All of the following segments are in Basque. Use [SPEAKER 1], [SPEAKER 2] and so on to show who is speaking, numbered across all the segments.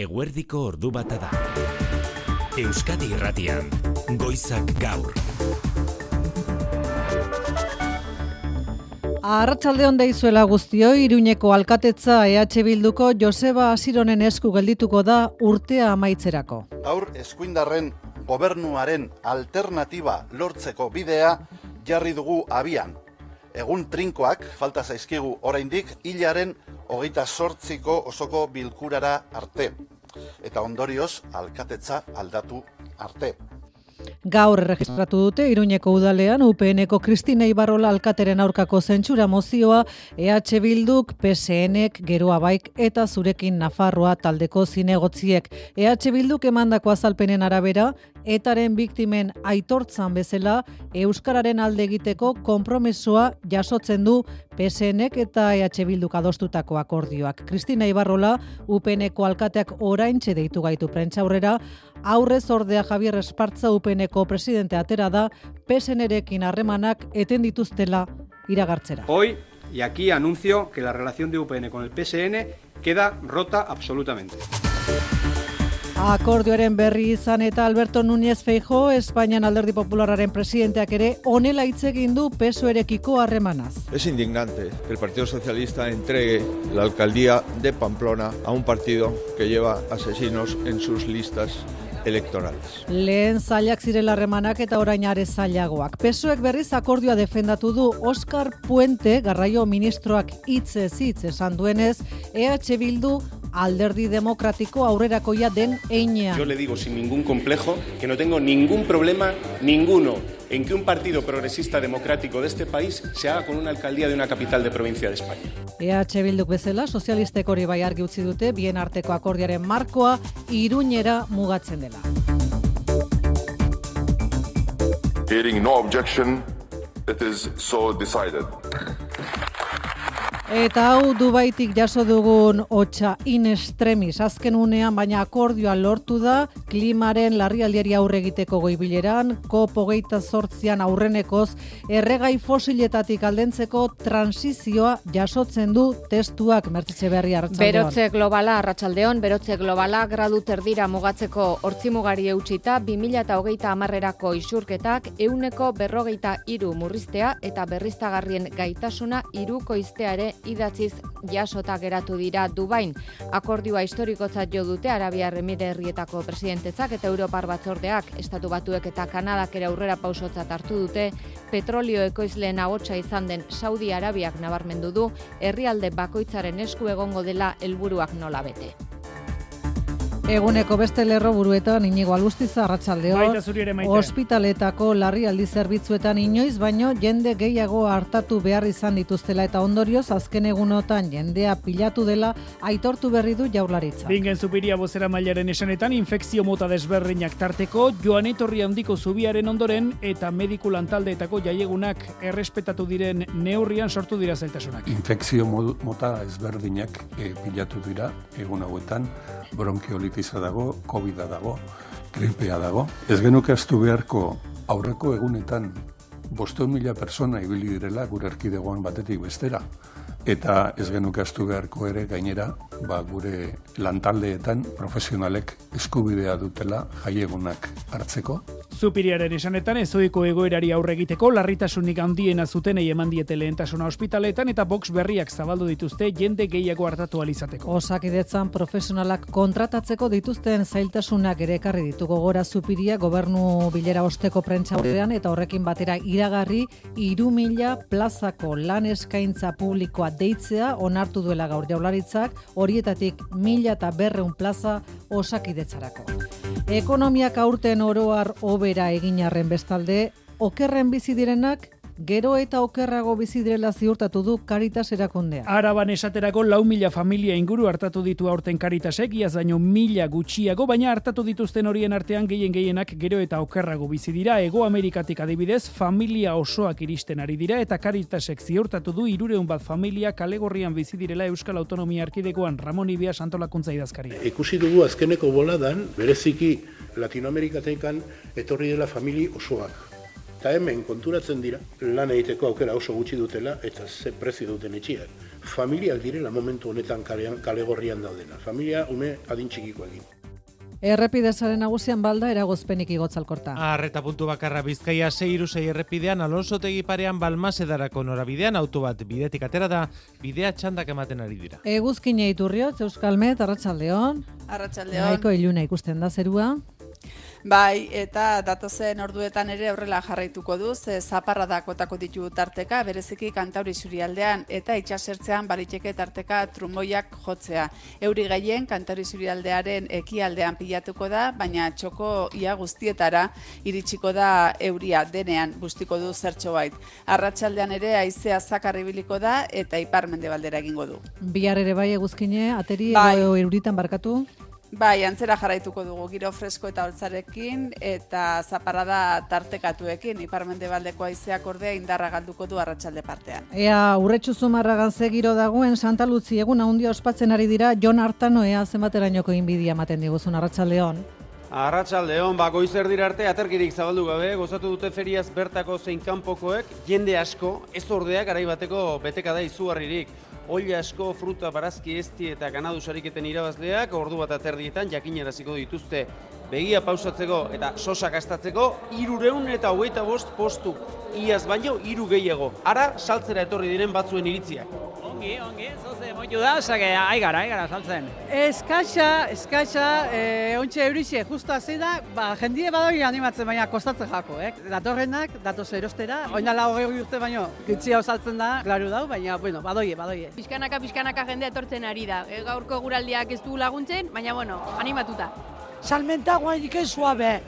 [SPEAKER 1] Eguerdiko ordu bata da. Euskadi Irratian, Goizak Gaur.
[SPEAKER 2] Arratsalde on deizuela guztio, Iruñeko alkatetza EH Bilduko Joseba Asironen esku geldituko da urtea amaitzerako.
[SPEAKER 3] Gaur eskuindarren gobernuaren alternatiba lortzeko bidea jarri dugu abian. Egun trinkoak falta zaizkigu oraindik hilaren hogeita sortziko osoko bilkurara arte. Eta ondorioz alkatetza aldatu arte.
[SPEAKER 2] Gaur erregistratu dute Iruñeko udalean UPNeko Kristina Ibarrola alkateren aurkako zentsura mozioa EH Bilduk, PSNek, Geroa Baik eta Zurekin Nafarroa taldeko zinegotziek. EH Bilduk emandako azalpenen arabera, etaren biktimen aitortzan bezala Euskararen alde egiteko konpromesoa jasotzen du PSNek eta EH Bilduk adostutako akordioak. Kristina Ibarrola, UPNeko alkateak oraintxe deitu gaitu prentxaurrera, aurrez ordea Javier Espartza UPNeko presidente atera da PSNerekin harremanak eten dituztela iragartzera.
[SPEAKER 4] Hoy y aquí anuncio que la relación de UPN con el PSN queda rota absolutamente.
[SPEAKER 2] Akordioaren berri izan eta Alberto Núñez Feijo, Espainian alderdi populararen presidenteak ere, onela hitz egin du pesoerekiko harremanaz.
[SPEAKER 5] Es indignante que el Partido Socialista entregue la alcaldía de Pamplona a un partido que lleva asesinos en sus listas electorales.
[SPEAKER 2] Lehen zailak zirela harremanak eta orain are zailagoak. Pesoek berriz akordioa defendatu du Oscar Puente, garraio ministroak hitzez hitz esan duenez, EH Bildu alderdi demokratiko aurrerakoia den einean.
[SPEAKER 6] Yo le digo sin ningún complejo que no tengo ningún problema, ninguno, en que un partido progresista democrático de este país se haga con una alcaldía de una capital de provincia de España.
[SPEAKER 2] EH Bilduk bezala, sozialistek hori bai argi utzi dute, bien arteko akordiaren markoa iruñera mugatzen dela.
[SPEAKER 7] Hearing no objection, it is so decided.
[SPEAKER 2] Eta hau Dubaitik jaso dugun hotxa in extremis azken unean, baina akordioa lortu da klimaren larrialdiari aurre egiteko goibileran, COP hogeita sortzian aurrenekoz, erregai fosiletatik aldentzeko transizioa jasotzen du testuak mertitze berri hartzaldeon.
[SPEAKER 8] Berotze globala arratsaldeon, berotze globala gradu terdira mugatzeko hortzimugari eutxita, 2000 eta hogeita amarrerako isurketak, euneko berrogeita iru murriztea eta berriztagarrien gaitasuna iruko izteare idatziz jasota geratu dira Dubain. Akordioa historikotzat jo dute Arabiar Emirerrietako presidentetzak eta Europar batzordeak, Estatu Batuek eta Kanadak ere aurrera pausotzat hartu dute, petrolio ekoizleen agotsa izan den Saudi Arabiak nabarmendu du, herrialde bakoitzaren esku egongo dela helburuak nola bete.
[SPEAKER 2] Eguneko beste lerro buruetan inigo alustiza arratsaldeo. Ospitaletako larrialdi zerbitzuetan inoiz baino jende gehiago hartatu behar izan dituztela eta ondorioz azken egunotan jendea pilatu dela aitortu berri du jaurlaritza.
[SPEAKER 9] Bingen zupiria bozera mailaren esanetan infekzio mota desberdinak tarteko, joan etorri handiko zubiaren ondoren eta mediku lantaldeetako jaiegunak errespetatu diren neurrian sortu dira zailtasunak.
[SPEAKER 10] Infekzio mota ezberdinak e, pilatu dira egun hauetan, bronkiolitiza dago, covid dago, gripea dago. Ez genuke astu beharko aurreko egunetan bosteun mila persona ibili direla gure erkidegoan batetik bestera. Eta ez genuke astu beharko ere gainera, ba, gure lantaldeetan profesionalek eskubidea dutela jaiegunak hartzeko,
[SPEAKER 9] Zupiriaren esanetan ezoiko egoerari aurre egiteko larritasunik handiena zutenei eman diete lehentasuna ospitaletan eta box berriak zabaldu dituzte jende gehiago hartatu alizateko.
[SPEAKER 2] Osakidetzan profesionalak kontratatzeko dituzten zailtasunak ere ekarri ditu. Gogora zupiria gobernu bilera osteko prentza aurrean eta horrekin batera iragarri iru mila plazako lan eskaintza publikoa deitzea onartu duela gaur. Jaularitzak horietatik mila eta berreun plaza osakidetzarako. Ekonomiak aurten oroar obera egin arren bestalde, okerren bizi direnak gero eta okerrago bizi direla ziurtatu du Caritas erakundea.
[SPEAKER 9] Araban esaterako lau mila familia inguru hartatu ditu aurten karitasek, iaz baino mila gutxiago, baina hartatu dituzten horien artean gehien gehienak gero eta okerrago bizi dira, Ego Amerikatik adibidez, familia osoak iristen ari dira, eta karitasek ziurtatu du irureun bat familia kalegorrian bizi direla Euskal Autonomia Erkidegoan Ramon Ibia Santolakuntza idazkaria.
[SPEAKER 11] Ikusi dugu azkeneko boladan, bereziki Latinoamerikatekan etorri dela famili osoak. Eta hemen konturatzen dira, lan egiteko aukera oso gutxi dutela eta ze prezio duten etxiak.
[SPEAKER 12] familiak direla momentu honetan kalean, kalegorrian daudena. Familia ume adin egin.
[SPEAKER 2] Errepidezaren nagusian balda eragozpenik igotzalkorta.
[SPEAKER 13] Arreta puntu bakarra bizkaia 6 errepidean Alonso parean balmasedarako norabidean auto bat bidetik atera da bidea txandak ematen ari dira.
[SPEAKER 2] Eguzkine iturriot, Euskalmet, Arratxaldeon.
[SPEAKER 14] Arratxaldeon.
[SPEAKER 2] Naiko iluna ikusten da zerua.
[SPEAKER 14] Bai, eta datozen orduetan ere horrela jarraituko du, ze zaparra dakotako ditu tarteka, bereziki kantauri zurialdean, eta itxasertzean bariteke tarteka trumoiak jotzea. Euri gehien kantauri zurialdearen ekialdean pilatuko da, baina txoko ia guztietara iritsiko da euria denean bustiko du zertxo bait. Arratxaldean ere aizea zakarribiliko da, eta ipar mendebaldera egingo du.
[SPEAKER 2] Bihar ere bai eguzkine, ateri
[SPEAKER 14] bai.
[SPEAKER 2] euritan barkatu?
[SPEAKER 14] Bai, antzera jarraituko dugu giro fresko eta holtzarekin eta zaparada tartekatuekin iparmende baldeko aizeak ordea indarra galduko du arratsalde partean.
[SPEAKER 2] Ea, urretxu zumarragan giro dagoen Santa Lutzi egun handia ospatzen ari dira Jon Artano ea zenbaterainoko inbidia ematen diguzun arratsaldeon.
[SPEAKER 15] Arratsaldeon ba goizer dira arte aterkirik zabaldu gabe gozatu dute feriaz bertako zein kanpokoek jende asko ez ordeak garai bateko beteka da izugarririk Oila asko, fruta, barazki, esti eta ganadu sariketen irabazleak, ordu bat aterdietan jakineraziko dituzte begia pausatzeko eta sosak astatzeko, irureun eta hogeita bost postu. Iaz baino, iru gehiago. Ara, saltzera etorri diren batzuen iritziak.
[SPEAKER 16] Ongi, ongi, zoze moitu da, zake, aigara, aigara, saltzen.
[SPEAKER 17] Eskaxa, eskaxa, e, ontsa eurixe, justu hasi da, ba, jendie badoi animatzen baina kostatzen jako, eh? Datorrenak, datoz erostera, oindala hogei urte baino, gitzia saltzen da, klaru dau, baina, bueno, badoie, badoie.
[SPEAKER 18] Piskanaka, piskanaka jende etortzen ari da. E, gaurko guraldiak ez du laguntzen, baina, bueno, animatuta
[SPEAKER 19] salmentagua y que suave.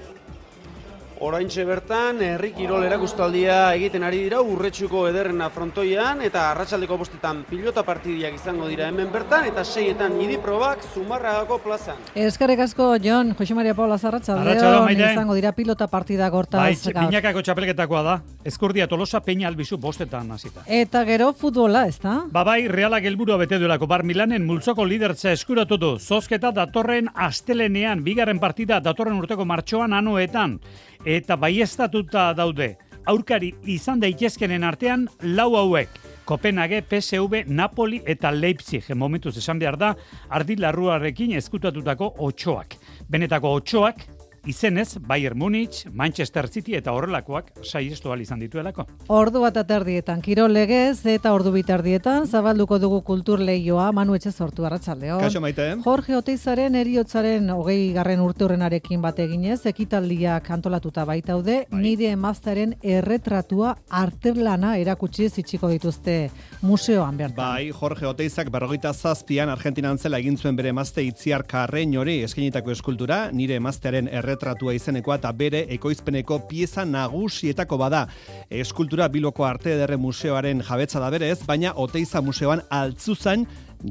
[SPEAKER 15] Oraintxe bertan, herri kirol erakustaldia egiten ari dira urretsuko ederrena frontoian eta arratsaldeko bostetan pilota partidiak izango dira hemen bertan eta seietan idi probak zumarragako plazan.
[SPEAKER 2] Eskarek asko, Jon, Jose Maria Paula Zarratxaldeon, izango dira pilota partida gortaz.
[SPEAKER 9] Bai, binakako txapelketakoa da. Eskurdia tolosa peina albizu bostetan hasita.
[SPEAKER 2] Eta gero futbola, ez da?
[SPEAKER 9] Ba bai, realak helburua bete duelako bar Milanen multzoko lidertza eskuratu du. Zozketa datorren astelenean, bigarren partida datorren urteko martxoan anuetan eta baiestatuta daude. Aurkari izan daitezkenen artean lau hauek. Kopenhague, PSV, Napoli eta Leipzig. Momentuz esan behar da, ardi larruarekin eskutatutako otxoak. Benetako otxoak, izenez Bayern Munich, Manchester City eta horrelakoak saiestu izan dituelako.
[SPEAKER 2] Ordu bat aterdietan kiro legez eta ordu bitardietan zabalduko dugu kultur lehioa Manu Etxe sortu arratsaldeo.
[SPEAKER 20] Kaixo maite.
[SPEAKER 2] Jorge Oteizaren eriotzaren hogei garren urte horrenarekin bat eginez, ekitaldiak antolatuta baitaude, bai. nire emaztaren erretratua arterlana erakutsi zitsiko dituzte museoan bertan.
[SPEAKER 20] Bai, Jorge Oteizak berrogeita zazpian Argentinan zela egin zuen bere emazte itziar karrein hori eskenitako eskultura, nire emaztearen erretratua erretratua izenekoa eta bere ekoizpeneko pieza nagusietako bada. Eskultura Biloko Arte Ederre Museoaren jabetza da berez, baina Oteiza Museoan altzuzan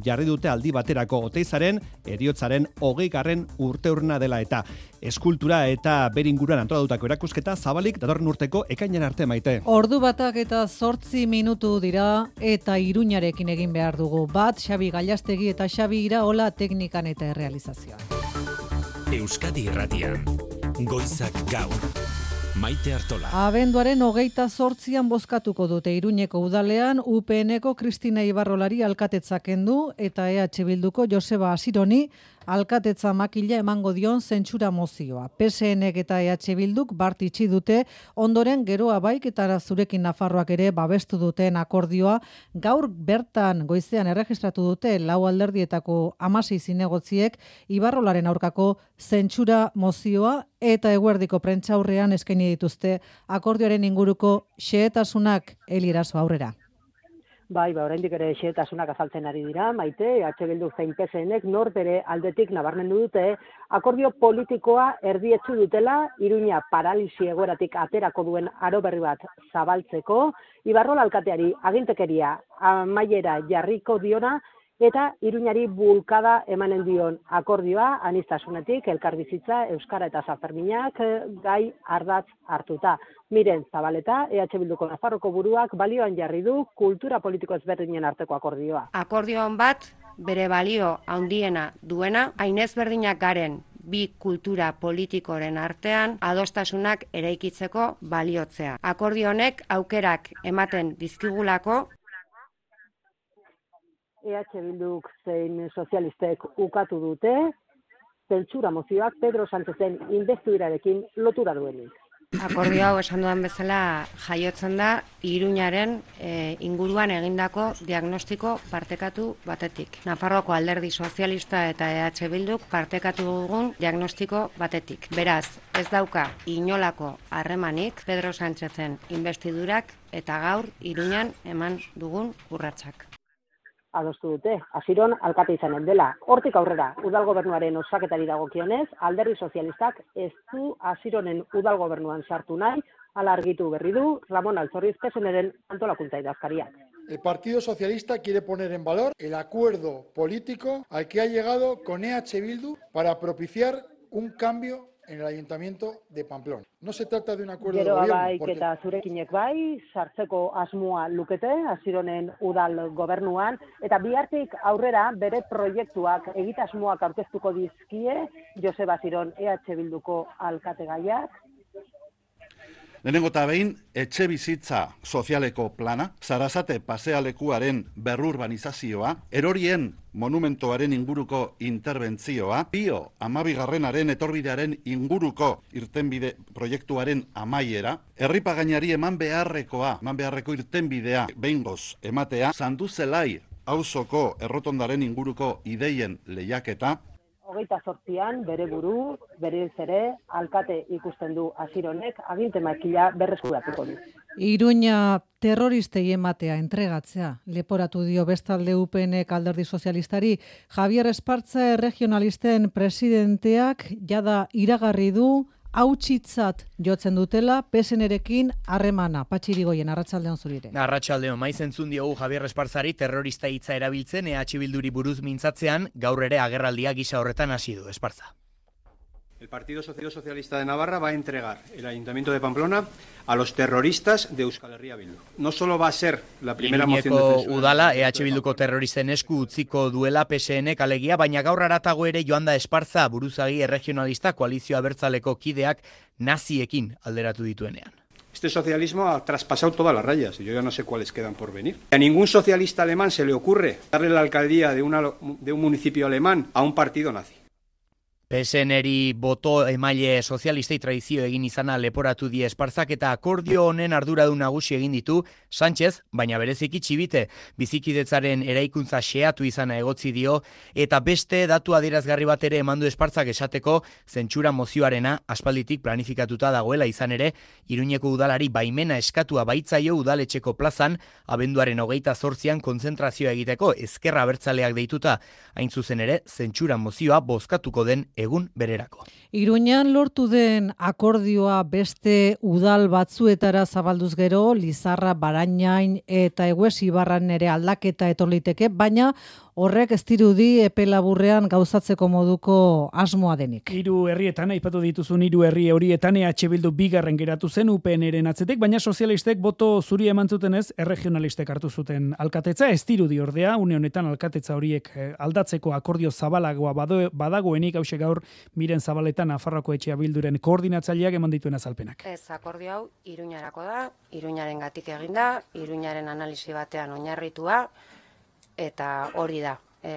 [SPEAKER 20] jarri dute aldi baterako Oteizaren eriotzaren hogei garren urte urna dela eta eskultura eta beringuran antolatutako erakusketa zabalik datorren urteko ekainan arte maite.
[SPEAKER 2] Ordu batak eta sortzi minutu dira eta iruñarekin egin behar dugu. Bat, Xabi Gailastegi eta Xabi Iraola teknikan eta realizazioa.
[SPEAKER 1] Euskadi Irratian. Goizak gaur. Maite Artola.
[SPEAKER 2] Abenduaren hogeita sortzian bozkatuko dute Iruñeko udalean UPNeko Kristina Ibarrolari alkatetzaken du eta EH Bilduko Joseba Asironi alkatetza makila emango dion zentsura mozioa. PSNek eta EH Bilduk bart itxi dute ondoren geroa baik eta zurekin Nafarroak ere babestu duten akordioa gaur bertan goizean erregistratu dute lau alderdietako amasei zinegotziek Ibarrolaren aurkako zentsura mozioa eta eguerdiko prentzaurrean eskaini dituzte akordioaren inguruko xehetasunak elirazo aurrera.
[SPEAKER 21] Bai, ba, oraindik ere xehetasunak azaltzen ari dira, maite, atxe bildu zein PSNek nor bere aldetik nabarmendu dute, akordio politikoa erdietzu dutela, iruña paralisi egoeratik aterako duen aro berri bat zabaltzeko, Ibarrola alkateari agintekeria amaiera jarriko diona, eta iruñari bulkada emanen dion akordioa, anistasunetik, elkarbizitza, Euskara eta Zaferminak eh, gai ardatz hartuta. Miren, zabaleta, EH Bilduko Nafarroko buruak balioan jarri du kultura politiko ezberdinen arteko akordioa.
[SPEAKER 22] Akordioan bat, bere balio handiena duena, hainez berdinak garen bi kultura politikoren artean adostasunak eraikitzeko baliotzea. Akordio honek aukerak ematen dizkigulako
[SPEAKER 21] EH Bilduk zein sozialistek ukatu dute, zentsura mozioak Pedro Sánchezen investidurarekin lotura duenik.
[SPEAKER 22] Akordio hau esan dudan bezala jaiotzen da Iruñaren e, inguruan egindako diagnostiko partekatu batetik. Nafarroako alderdi sozialista eta EH Bilduk partekatu dugun diagnostiko batetik. Beraz, ez dauka inolako harremanik Pedro Sánchezen investidurak eta gaur Iruñan eman dugun urratsak
[SPEAKER 21] adostu dute, aziron alkate izanen dela. Hortik aurrera, udal gobernuaren osaketari dagokionez, alderri sozialistak ez du azironen udal gobernuan sartu nahi, alargitu berri du Ramon Altzorriz peseneren antolakuntza idazkaria.
[SPEAKER 23] El Partido Socialista quiere poner en valor el acuerdo político al que ha llegado con EH Bildu para propiciar un cambio en el Ayuntamiento de Pamplona. No se trata de un acuerdo
[SPEAKER 21] Gero
[SPEAKER 23] de gobierno.
[SPEAKER 21] bai,
[SPEAKER 23] porque-
[SPEAKER 21] eta zurekinek bai, sartzeko asmoa lukete, azironen udal gobernuan, eta bihartik aurrera bere proiektuak egitasmoak aurkeztuko dizkie, Joseba Aziron EH Bilduko alkategaiak,
[SPEAKER 3] Lehenengo eta behin, etxe bizitza sozialeko plana, Sarasate pasealekuaren berrurbanizazioa, erorien monumentoaren inguruko interbentzioa, bio amabigarrenaren etorbidearen inguruko irtenbide proiektuaren amaiera, herripagainari eman beharrekoa, eman beharreko irtenbidea behingoz ematea, sanduzelai auzoko errotondaren inguruko ideien lehiaketa,
[SPEAKER 21] hogeita sortzian, bere buru, bere ere, alkate ikusten du azironek, aginte makila berreskuratuko du.
[SPEAKER 2] Iruña terroristei ematea entregatzea, leporatu dio bestalde UPNek alderdi sozialistari, Javier Espartza regionalisten presidenteak jada iragarri du hautsitzat jotzen dutela PSNerekin harremana. Patxirigoien arratsaldeon zurire.
[SPEAKER 24] Arratxaldeon, maiz entzun diogu Javier Esparzari terrorista hitza erabiltzen EH Bilduri buruz mintzatzean, gaur ere agerraldia gisa horretan hasi du Esparza.
[SPEAKER 4] El Partido Social- Socialista de Navarra va a entregar el Ayuntamiento de Pamplona a los terroristas de Euskal Herria Bildu. No solo va a ser la primera moción de censura.
[SPEAKER 24] udala EH Bilduko terroristen esku utziko duela PSN alegia, baina gaur aratago ere joan da Esparza buruzagi erregionalista koalizio abertzaleko kideak naziekin alderatu dituenean.
[SPEAKER 4] Este socialismo ha traspasado todas las rayas y yo ya no sé cuáles quedan por venir. A ningún socialista alemán se le ocurre darle la alcaldía de, una- de un municipio alemán a un partido nazi.
[SPEAKER 24] PSNeri boto emaile sozialistei tradizio egin izana leporatu die esparzak eta akordio honen arduradun nagusi egin ditu Sánchez, baina bereziki txibite. Bizikidetzaren eraikuntza xeatu izana egotzi dio eta beste datu adierazgarri bat ere emandu espartzak esateko zentsura mozioarena aspalditik planifikatuta dagoela izan ere Iruñeko udalari baimena eskatua baitzaio udaletxeko plazan abenduaren hogeita zortzian konzentrazioa egiteko ezkerra bertzaleak deituta. Hain zuzen ere zentsura mozioa bozkatuko den egun bererako.
[SPEAKER 2] Iruñan lortu den akordioa beste udal batzuetara zabalduz gero, Lizarra, Barainain eta Eguesi barran ere aldaketa etorliteke, baina horrek ez dirudi epe laburrean gauzatzeko moduko asmoa denik.
[SPEAKER 9] Hiru herrietan aipatu dituzun hiru herri horietan EH Bildu bigarren geratu zen UPNren atzetik, baina sozialistek boto zuri eman zutenez erregionalistek hartu zuten alkatetza, ez dirudi ordea, une honetan alkatetza horiek eh, aldatzeko akordio zabalagoa bado- badagoenik hause gaur miren zabaletan Nafarroako etxea bilduren koordinatzaileak eman dituen azalpenak.
[SPEAKER 22] Ez akordio hau Iruñarako da, Iruñaren gatik eginda, Iruñaren analisi batean oinarritua eta hori da e,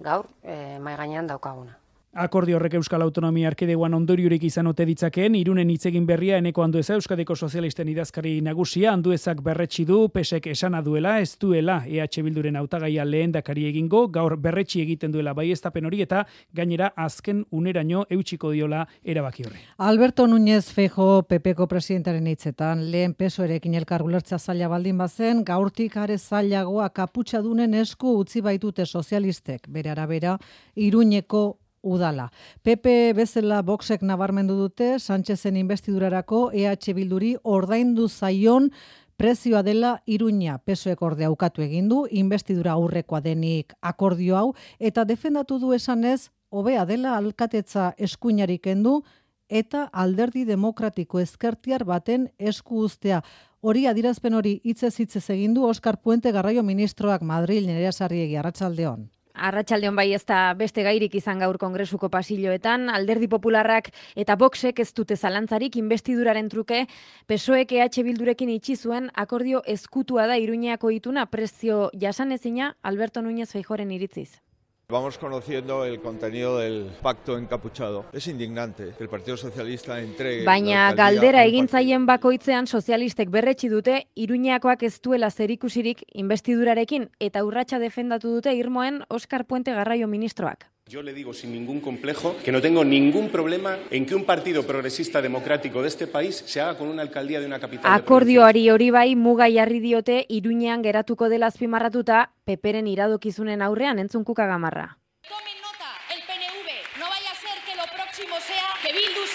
[SPEAKER 22] gaur e, mai gainean daukaguna.
[SPEAKER 9] Akordio horrek Euskal Autonomia Erkidegoan ondoriorik izan ote ditzakeen, irunen hitzegin berria eneko handueza Euskadiko Sozialisten idazkari nagusia, handuezak berretsi du, pesek esana duela, ez duela EH Bilduren hautagaia lehen dakari egingo, gaur berretsi egiten duela baiestapen hori eta gainera azken uneraino eutxiko diola erabaki horri.
[SPEAKER 2] Alberto Núñez Fejo PPko presidentaren hitzetan lehen pesoerekin elkar ulertza zaila baldin bazen, gaurtik are zailagoa kaputxadunen esku utzi baitute sozialistek, bere arabera, iruñeko udala. PP bezala Voxek nabarmendu dute Sánchezen investidurarako EH Bilduri ordaindu zaion prezioa dela Iruña pesoek orde aukatu egin du investidura aurrekoa denik akordio hau eta defendatu du esanez hobea dela alkatetza eskuinarik kendu eta alderdi demokratiko ezkertiar baten esku uztea. Hori adirazpen hori hitzez hitzez egin du Oskar Puente Garraio ministroak Madril nerea sarriegi arratsaldeon.
[SPEAKER 25] Arratxaldeon bai ez da beste gairik izan gaur kongresuko pasilloetan, alderdi popularrak eta boxek ez dute zalantzarik investiduraren truke, PSOEk EH Bildurekin itxi zuen akordio eskutua da iruñeako ituna prezio jasanezina Alberto Núñez Feijoren iritziz.
[SPEAKER 5] Vamos conociendo el contenido del pacto encapuchado. Es indignante que el Partido Socialista entregue...
[SPEAKER 25] Baina galdera egintzaien bakoitzean sozialistek berretsi dute Iruñeakoak ez duela zerikusirik investidurarekin eta urratsa defendatu dute irmoen Oscar Puente Garraio ministroak.
[SPEAKER 26] Yo le digo sin ningún complejo que no tengo ningún problema en que un partido progresista democrático de este país se haga con una alcaldía de una capital.
[SPEAKER 25] Akordioari hori bai muga jarri diote Iruñean geratuko dela azpimarratuta peperen iradokizunen aurrean entzunkuka gamarra.
[SPEAKER 27] Tomen nota, el PNV, no vaya a ser que lo próximo sea que Bildu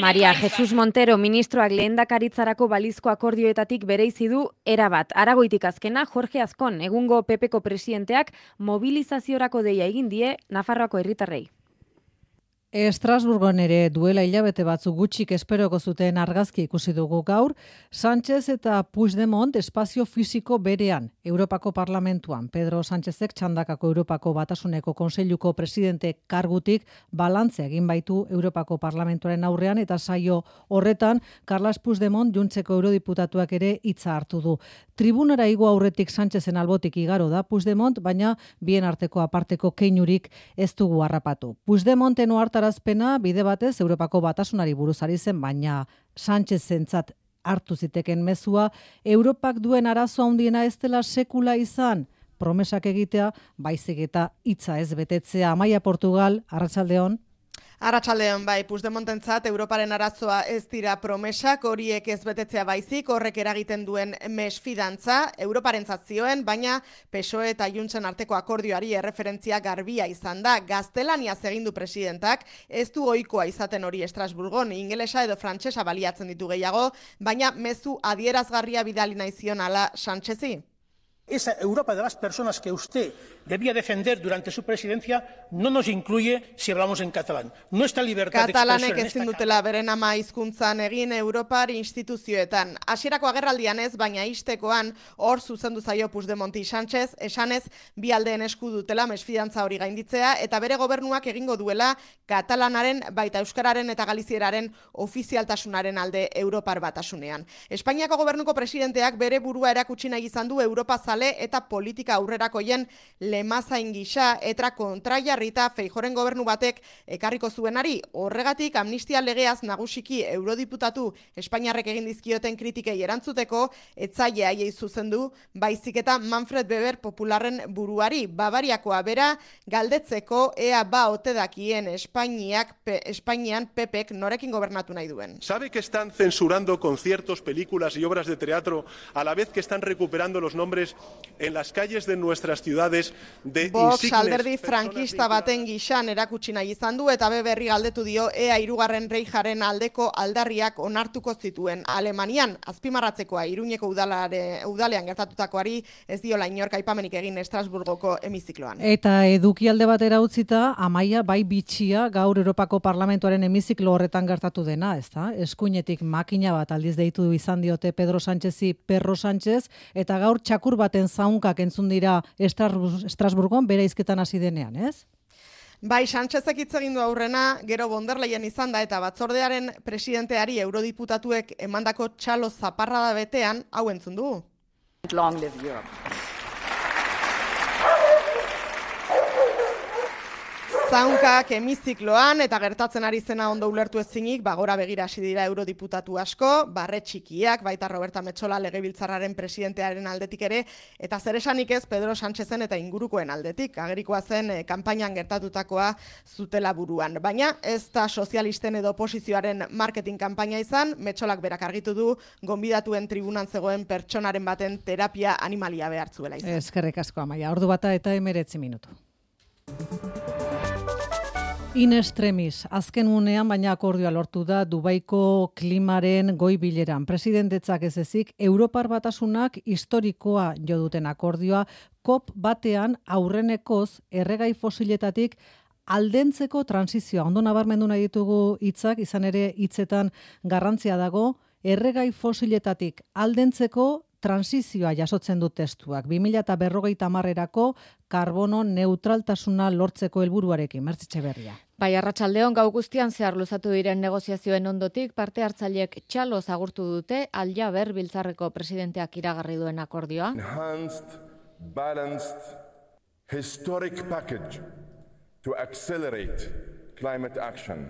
[SPEAKER 27] País
[SPEAKER 25] Jesús Montero ministroak lehendakaritzarako balizko akordioetatik bereizi du erabat. Aragoitik azkena Jorge Azkon, egungo PPko presidenteak mobilizaziorako deia egin die Nafarroako herritarrei.
[SPEAKER 2] Estrasburgon ere duela hilabete batzu gutxik esperoko zuten argazki ikusi dugu gaur, Sánchez eta Puigdemont espazio fisiko berean, Europako Parlamentuan. Pedro Sánchezek txandakako Europako Batasuneko Konseiluko presidente kargutik balantze egin baitu Europako Parlamentuaren aurrean eta saio horretan Carles Puigdemont juntzeko eurodiputatuak ere hitza hartu du. Tribunara igo aurretik Sánchezen albotik igaro da Puigdemont, baina bien arteko aparteko keinurik ez dugu harrapatu. Puigdemonten ohartarazpena bide batez Europako Batasunari buruz ari zen, baina Sánchez zentzat hartu ziteken mezua, Europak duen arazo handiena ez dela sekula izan, promesak egitea, baizik eta hitza ez betetzea. Amaia Portugal, Arratsaldeon.
[SPEAKER 28] Arratsaldeon bai, Puigdemontentzat Europaren arazoa ez dira promesak, horiek ez betetzea baizik, horrek eragiten duen mesfidantza, Europarentzat zioen, baina PSOE eta Juntzen arteko akordioari erreferentzia garbia izan da. Gaztelaniaz egin du presidentak, ez du ohikoa izaten hori Estrasburgon, ingelesa edo frantsesa baliatzen ditu gehiago, baina mezu adierazgarria bidali naizion ala Sánchezi.
[SPEAKER 29] Esa Europa de las personas que usted debía defender durante su presidencia no nos incluye si hablamos en catalán. No está libertad
[SPEAKER 28] Katalanek
[SPEAKER 29] de
[SPEAKER 28] ezin dutela beren ama hizkuntzan egin Europar instituzioetan. Hasierako agerraldian ez, baina istekoan hor zuzendu zaio Puigdemonti Sánchez, esanez bi aldeen esku dutela mesfidantza hori gainditzea eta bere gobernuak egingo duela katalanaren baita euskararen eta galizieraren ofizialtasunaren alde Europar batasunean. Espainiako gobernuko presidenteak bere burua erakutsi nahi izan du Europa zale eta politika aurrerakoien lemazain gisa eta kontraiarrita feijoren gobernu batek ekarriko zuenari. Horregatik amnistia legeaz nagusiki eurodiputatu Espainiarrek egin dizkioten kritikei erantzuteko etzaile haiei zuzendu, baizik eta Manfred Weber popularren buruari Bavariakoa bera galdetzeko ea ba ote dakien Espainiak pe, Espainian Pepek norekin gobernatu nahi duen.
[SPEAKER 6] ¿Sabe que están censurando conciertos, películas y obras de teatro a la vez que están recuperando los nombres en las calles de nuestras ciudades de
[SPEAKER 28] Vox alderdi frankista baten gisan erakutsi nahi izan du eta be berri galdetu dio ea hirugarren reijaren aldeko aldarriak onartuko zituen Alemanian azpimarratzekoa Iruñeko udalare, udalean gertatutakoari ez diola inork aipamenik egin Estrasburgoko hemizikloan.
[SPEAKER 2] Eta edukialde batera utzita, amaia bai bitxia gaur Europako Parlamentuaren hemiziklo horretan gertatu dena, ez da? Eskuinetik makina bat aldiz deitu izan diote Pedro Sánchezi Perro Sánchez, eta gaur txakur baten zaunkak entzun dira Estrasbur- Estrasburgon bere izketan hasi denean, ez?
[SPEAKER 28] Bai, Sánchezek hitz egin du aurrena, gero Bonderleien izan da eta batzordearen presidenteari eurodiputatuek emandako txalo zaparrada betean hau entzun du.
[SPEAKER 17] Long live Europe.
[SPEAKER 28] Zaunkak hemizikloan eta gertatzen ari zena ondo ulertu ezinik, bagora begira hasi dira eurodiputatu asko, barre txikiak, baita Roberta Metxola legebiltzarraren presidentearen aldetik ere, eta zer esanik ez Pedro Sánchezen eta ingurukoen aldetik, agerikoa zen eh, kanpainan gertatutakoa zutela buruan. Baina ez da sozialisten edo oposizioaren marketing kanpaina izan, Metxolak berak argitu du, gonbidatuen tribunan zegoen pertsonaren baten terapia animalia behartzuela izan.
[SPEAKER 2] Eskerrik asko amaia, ordu bata eta emeretzi minutu. In extremis, azken unean baina akordioa lortu da Dubaiko klimaren goi bileran. Presidentetzak ez ezik, Europar batasunak historikoa jo duten akordioa, COP batean aurrenekoz erregai fosiletatik aldentzeko transizioa. Ondo nabarmendu nahi ditugu hitzak, izan ere hitzetan garrantzia dago, erregai fosiletatik aldentzeko transizioa jasotzen du testuak. 2000 eta berrogeita marrerako karbono neutraltasuna lortzeko helburuarekin, mertzitxe berria.
[SPEAKER 8] Bai, arratsaldeon gau guztian zehar luzatu diren negoziazioen ondotik parte hartzaileek txalo zagurtu dute Alja Ber Biltzarreko presidenteak iragarri duen akordioa.
[SPEAKER 30] Enhanced, balanced, historic package to accelerate climate action.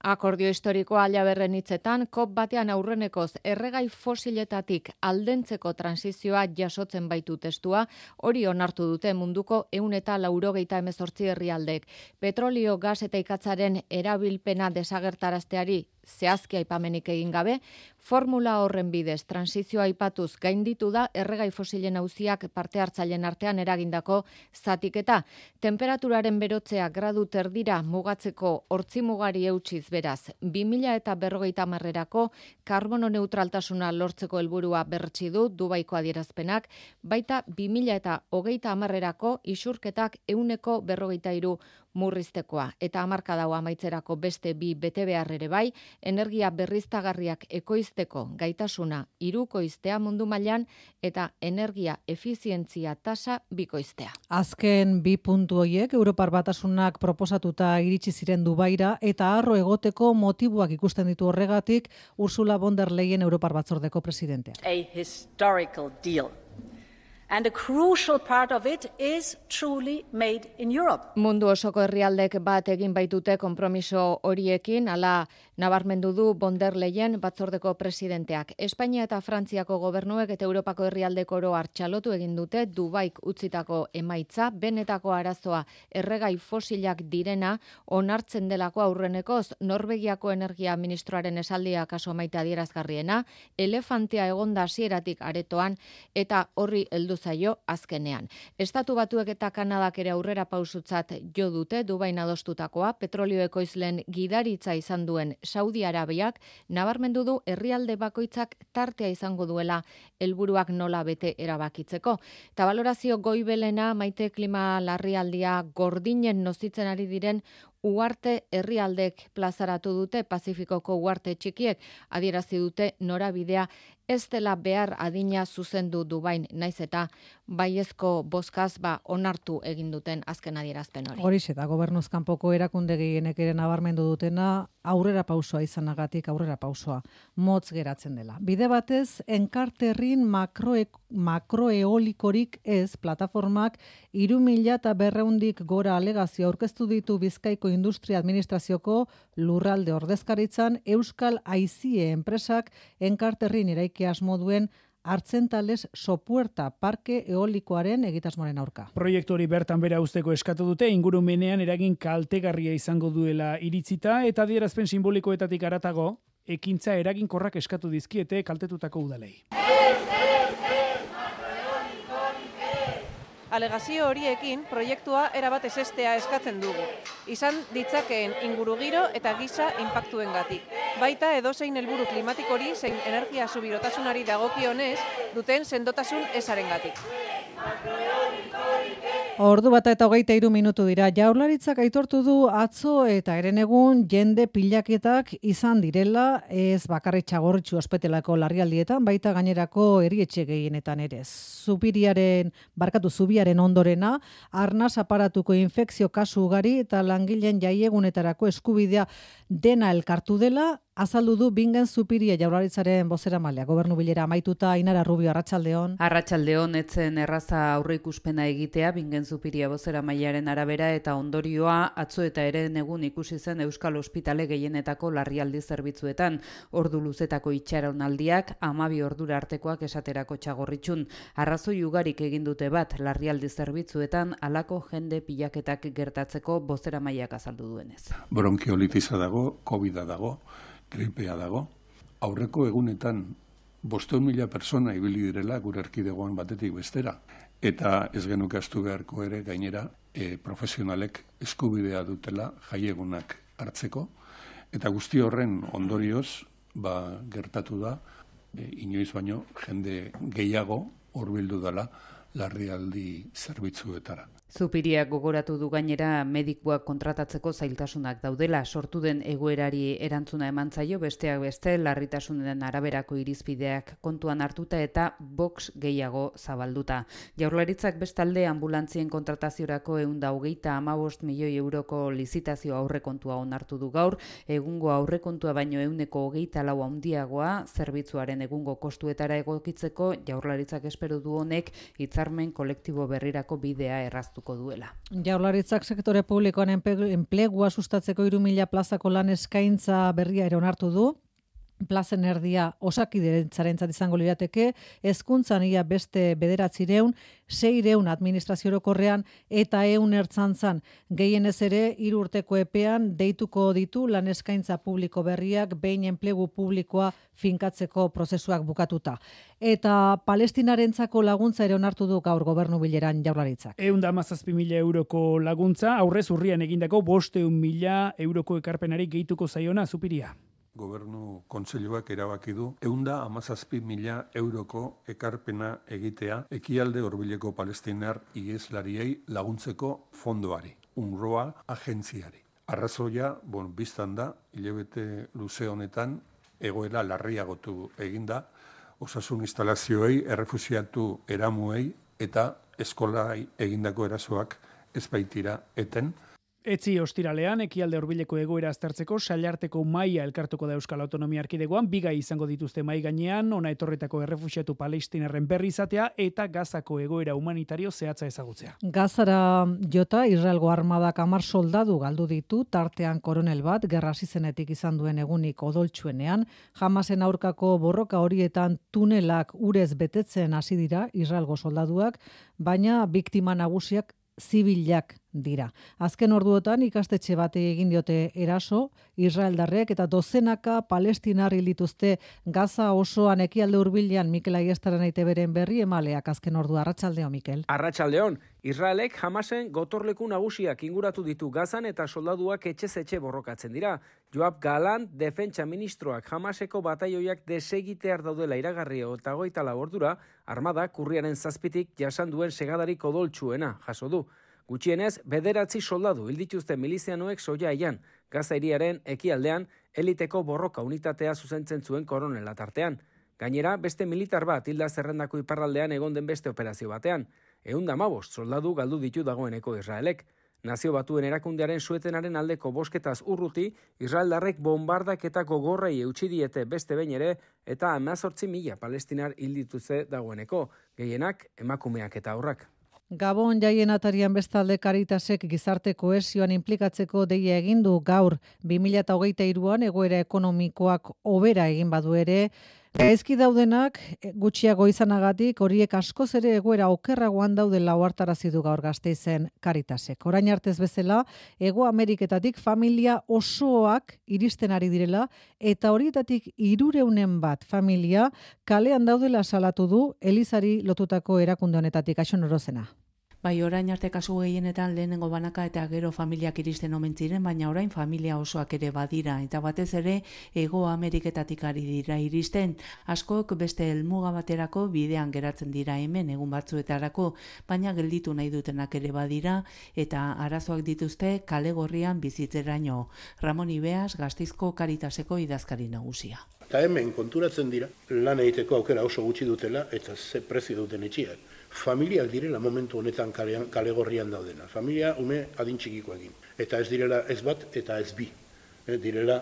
[SPEAKER 8] Akordio historikoa alaberren hitzetan, kop batean aurrenekoz erregai fosiletatik aldentzeko transizioa jasotzen baitu testua, hori onartu dute munduko eun eta laurogeita emezortzi herrialdek. Petrolio, gas eta ikatzaren erabilpena desagertarazteari zehazki aipamenik egin gabe, formula horren bidez transizioa aipatuz gainditu da erregai fosilen auziak parte hartzaileen artean eragindako zatiketa. Temperaturaren berotzea gradu terdira mugatzeko hortzi mugari eutxiz beraz, 2000 eta berrogeita marrerako karbono neutraltasuna lortzeko helburua bertsi du Dubaiko adierazpenak, baita 2000 eta hogeita amarrerako isurketak euneko berrogeita iru murriztekoa eta hamarka dago amaitzerako beste bi bete behar ere bai, energia berriztagarriak ekoizteko gaitasuna irukoiztea mundu mailan eta energia efizientzia tasa bikoiztea.
[SPEAKER 2] Azken bi puntu hoiek Europar batasunak proposatuta iritsi ziren Dubaira eta harro egoteko motibuak ikusten ditu horregatik Ursula von der Leyen Europar batzordeko presidentea.
[SPEAKER 31] A historical deal and a crucial part of it is truly made in Europe.
[SPEAKER 8] Mundu osoko herrialdek bat egin baitute konpromiso horiekin, ala nabarmendu du Bonder Leyen batzordeko presidenteak. Espainia eta Frantziako gobernuek eta Europako herrialdeko oro hartxalotu egin dute Dubaik utzitako emaitza, benetako arazoa erregai fosilak direna onartzen delako aurrenekoz Norvegiako energia ministroaren esaldia kaso maite adierazgarriena, elefantea egonda hasieratik aretoan eta horri heldu zaio azkenean. Estatu batuek eta Kanadak ere aurrera pausutzat jo dute Dubain adostutakoa, petrolio ekoizlen gidaritza izan duen Saudi Arabiak nabarmendu du herrialde bakoitzak tartea izango duela helburuak nola bete erabakitzeko. Eta valorazio goibelena maite klima larrialdia gordinen nozitzen ari diren Uarte herrialdek plazaratu dute Pazifikoko uarte txikiek adierazi dute norabidea ez dela behar adina zuzendu Dubain naiz eta baiezko bozkaz ba onartu egin duten azken adierazpen hori.
[SPEAKER 2] Horixe da gobernuz kanpoko erakunde ere nabarmendu dutena aurrera pausoa izanagatik aurrera pausoa motz geratzen dela. Bide batez enkarterrin makroe, makroeolikorik ez plataformak 3000 eta berreundik gora alegazio aurkeztu ditu Bizkaiko Industria Administrazioko lurralde ordezkaritzan Euskal Aizie enpresak enkarterrin iraiki que asmo duen hartzentales sopuerta parke eolikoaren egitasmoren aurka.
[SPEAKER 9] Proiektu hori bertan bera usteko eskatu dute ingurumenean eragin kaltegarria izango duela iritzita eta dierazpen simbolikoetatik aratago ekintza eraginkorrak eskatu dizkiete kaltetutako udalei.
[SPEAKER 32] Alegazio horiekin proiektua erabat esestea eskatzen dugu. Izan ditzakeen ingurugiro eta gisa inpaktuengatik. Baita edozein helburu klimatikori zein energia subirotasunari dagokionez duten sendotasun esarengatik.
[SPEAKER 2] Ordu bata eta hogeita iru minutu dira. Jaurlaritzak aitortu du atzo eta eren egun jende pilaketak izan direla ez bakarri txagorritxu ospetelako larrialdietan, baita gainerako erietxe gehienetan ere. Zupiriaren, barkatu zubiaren ondorena, arnaz aparatuko infekzio kasu ugari eta langileen jaiegunetarako eskubidea dena elkartu dela, azaldu du bingen zupiria jaurlaritzaren bozera malea. Gobernu bilera amaituta, Inara Rubio, Arratxaldeon.
[SPEAKER 33] Arratxaldeon, etzen erraza aurre ikuspena egitea, bingen zupiria bozera mailaren arabera eta ondorioa atzo eta ere egun ikusi zen Euskal Hospitale gehienetako larrialdi zerbitzuetan. Ordu luzetako itxaronaldiak, amabi ordura artekoak esaterako txagorritxun. Arrazoi ugarik egin dute bat larrialdi zerbitzuetan alako jende pilaketak gertatzeko bozera mailak azaldu duenez.
[SPEAKER 10] Bronkiolitiza dago, covid dago, gripea dago. Aurreko egunetan bosteun mila persona ibili direla gure erkidegoan batetik bestera. Eta ez genuke astu beharko ere gainera e, profesionalek eskubidea dutela jaiegunak hartzeko. Eta guzti horren ondorioz ba, gertatu da e, inoiz baino jende gehiago horbildu dela larrialdi zerbitzuetara.
[SPEAKER 33] Zupiriak gogoratu du gainera medikuak kontratatzeko zailtasunak daudela sortu den egoerari erantzuna eman zaio besteak beste larritasunen araberako irizpideak kontuan hartuta eta box gehiago zabalduta. Jaurlaritzak bestalde ambulantzien kontrataziorako eunda hogeita amabost milioi euroko lizitazio aurrekontua onartu du gaur, egungo aurrekontua baino euneko hogeita lau handiagoa zerbitzuaren egungo kostuetara egokitzeko jaurlaritzak espero du honek hitzarmen kolektibo berrirako bidea erraztu hartuko duela.
[SPEAKER 2] Jaurlaritzak sektore publikoan enplegua sustatzeko 3000 plazako lan eskaintza berria ere onartu du plazen erdia osakiderentzaren izango lirateke, ezkuntzan ia beste bederatzireun, seireun administrazio orokorrean eta eun ertzantzan. Gehienez ere, irurteko epean, deituko ditu lan eskaintza publiko berriak, behin enplegu publikoa finkatzeko prozesuak bukatuta. Eta palestinarentzako laguntza ere onartu du gaur gobernu bileran jaurlaritzak.
[SPEAKER 9] Eun da mazazpi mila euroko laguntza, aurrez urrian egindako bosteun mila euroko ekarpenari gehituko zaiona, zupiria
[SPEAKER 10] gobernu kontseiluak erabaki du eunda amazazpi mila euroko ekarpena egitea ekialde horbileko palestinar ieslariei laguntzeko fondoari, unroa agentziari. Arrazoia, bon, biztan da, hilebete luze honetan, egoera larriagotu eginda, osasun instalazioei, errefusiatu eramuei eta eskolai egindako erasoak ezbaitira eten,
[SPEAKER 9] Etzi ostiralean, ekialde horbileko egoera aztertzeko, sailarteko maia elkartuko da Euskal Autonomia Arkidegoan, biga izango dituzte mai gainean, ona etorretako errefusiatu palestinarren berri izatea, eta gazako egoera humanitario zehatza ezagutzea.
[SPEAKER 2] Gazara jota, Israelgo armadak amar soldadu galdu ditu, tartean koronel bat, gerra zizenetik izan duen egunik odoltsuenean, jamasen aurkako borroka horietan tunelak urez betetzen hasi dira Israelgo soldaduak, baina biktima nagusiak zibilak dira. Azken orduotan ikastetxe bate egin diote eraso, Israeldarrek eta dozenaka palestinar dituzte Gaza osoan ekialde hurbilean Mikel Aiestaren beren berri emaleak azken ordu Arratsaldeo Mikel.
[SPEAKER 34] Arratsaldeon, Israelek Hamasen gotorleku nagusiak inguratu ditu Gazan eta soldaduak etxez etxe borrokatzen dira. Joab Galan, defentsa ministroak Hamaseko bataioiak desegitear daudela iragarri eta goita ordura, armada kurriaren zazpitik jasan duen segadarik odoltsuena jaso du. Gutxienez, bederatzi soldadu hildituzte milizianoek soia eian, gaza iriaren ekialdean, eliteko borroka unitatea zuzentzen zuen koronela tartean. Gainera, beste militar bat hilda zerrendako iparraldean egon den beste operazio batean. Egun damabost soldadu galdu ditu dagoeneko Israelek. Nazio batuen erakundearen suetenaren aldeko bosketaz urruti, Israeldarrek bombardak eta gogorrei eutxi diete beste behin ere, eta amazortzi mila palestinar hildituze dagoeneko, gehienak emakumeak eta aurrak.
[SPEAKER 2] Gabon jaien atarian bestalde karitasek gizarte koesioan implikatzeko deia egin du gaur 2023an egoera ekonomikoak hobera egin badu ere Gaizki daudenak gutxiago izanagatik horiek askoz ere egoera okerragoan daude lauartarazi du gaur gazteizen karitasek. Orain artez bezala, Ego Ameriketatik familia osoak iristen ari direla eta horietatik irureunen bat familia kalean daudela salatu du Elizari lotutako erakunde honetatik ason orozena.
[SPEAKER 33] Bai, orain arte kasu gehienetan lehenengo banaka eta gero familiak iristen omen ziren, baina orain familia osoak ere badira eta batez ere Ego Ameriketatik ari dira iristen. Askok beste helmuga baterako bidean geratzen dira hemen egun batzuetarako, baina gelditu nahi dutenak ere badira eta arazoak dituzte kale gorrian bizitzeraino. Ramon Ibeas, Gastizko Karitaseko idazkari nagusia.
[SPEAKER 11] Eta hemen konturatzen dira, lan egiteko aukera oso gutxi dutela eta ze prezio duten etxiak familiak direla momentu honetan kalean, kalegorrian daudena. Familia ume adintxikiko egin. Eta ez direla ez bat eta ez bi. E, direla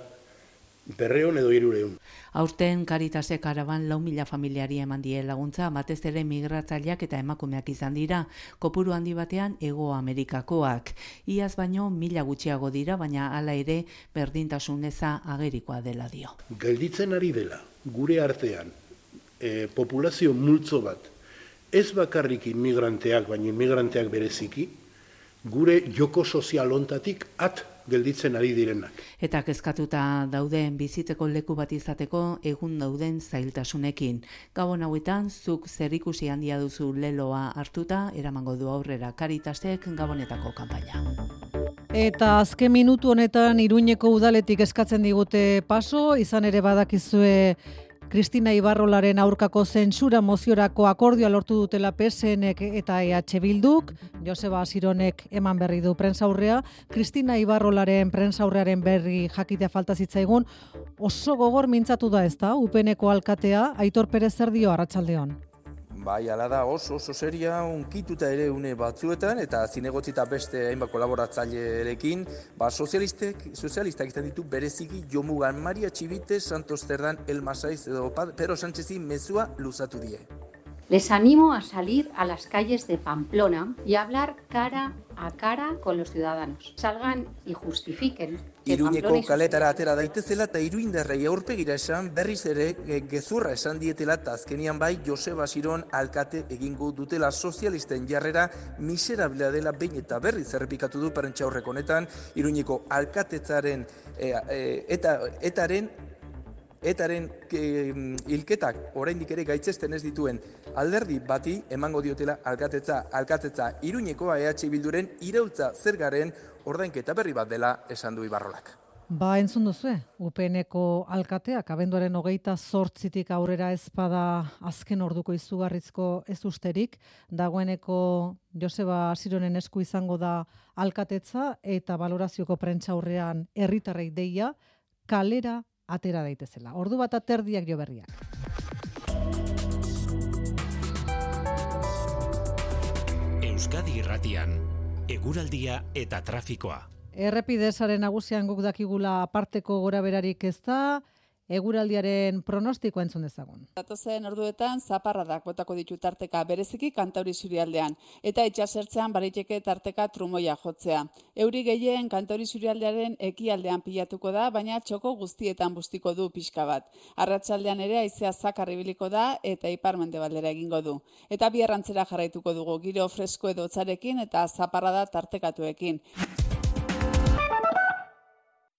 [SPEAKER 11] berreon edo irureun.
[SPEAKER 33] Aurten Karitase karaban lau mila familiari eman die laguntza, batez ere migratzaileak eta emakumeak izan dira, kopuru handi batean Ego Amerikakoak. Iaz baino mila gutxiago dira, baina hala ere berdintasuneza agerikoa dela dio.
[SPEAKER 11] Gelditzen ari dela, gure artean, e, populazio multzo bat, ez bakarrik inmigranteak, baina inmigranteak bereziki, gure joko sozial ontatik at gelditzen ari direnak.
[SPEAKER 33] Eta kezkatuta dauden bizitzeko leku bat izateko egun dauden zailtasunekin. Gabon hauetan, zuk zerikusi handia duzu leloa hartuta, eramango du aurrera karitastek gabonetako kanpaina.
[SPEAKER 2] Eta azken minutu honetan Iruñeko udaletik eskatzen digute paso, izan ere badakizue Kristina Ibarrolaren aurkako zentsura moziorako akordioa lortu dutela PSNek eta EH Bilduk, Joseba Asironek eman berri du prensaurrea, Kristina Ibarrolaren prensaurrearen berri jakitea falta zitzaigun, oso gogor mintzatu da ezta, upeneko alkatea, Aitor Perez Zerdio Arratsaldeon.
[SPEAKER 35] Bai, ala da oso oso seria unkituta ere une batzuetan eta zinegotzi eta beste hainbat kolaboratzailerekin, ba sozialistek, sozialistak izan ditu bereziki Jomugan Maria Txibite, Santos Zerdan, El Masaiz edo Pedro Sánchezi mezua luzatu die.
[SPEAKER 36] Les animo a salir a las calles de Pamplona y hablar cara a cara con los ciudadanos. Salgan y justifiquen.
[SPEAKER 35] Iruñeko kaletara atera daitezela eta iruindarrei aurpegira esan berriz ere e, gezurra esan dietela eta azkenian bai Joseba Siron alkate egingo dutela sozialisten jarrera miserablea dela behin eta berriz errepikatu du perentxa horrek honetan Iruñeko alkatetzaren e, e, eta etaren etaren hilketak oraindik ere gaitzesten ez dituen alderdi bati emango diotela alkatetza alkatetza Iruñeko EH Bilduren iraultza zergaren ordainketa berri bat dela esan du Ibarrolak.
[SPEAKER 2] Ba, entzun duzu, UPNeko alkateak, abenduaren hogeita zortzitik aurrera ezpada azken orduko izugarrizko ez usterik, dagoeneko Joseba Asironen esku izango da alkatetza eta valorazioko prentza aurrean herritarrei deia, kalera atera daitezela. Ordu bat aterdiak jo berriak.
[SPEAKER 1] Euskadi Irratian, eguraldia eta trafikoa.
[SPEAKER 2] Errepidezaren nagusian guk dakigula aparteko gora berarik ez da, eguraldiaren pronostikoa entzun dezagun.
[SPEAKER 14] Datozen orduetan zaparradak botako ditu tarteka bereziki kantauri zurialdean eta itxasertzean bariteke tarteka trumoia jotzea. Euri gehien kantauri zurialdearen ekialdean pilatuko da, baina txoko guztietan bustiko du pixka bat. Arratsaldean ere aizea zakar ibiliko da eta iparmende baldera egingo du. Eta biarrantzera jarraituko dugu giro fresko edo eta zaparrada tartekatuekin.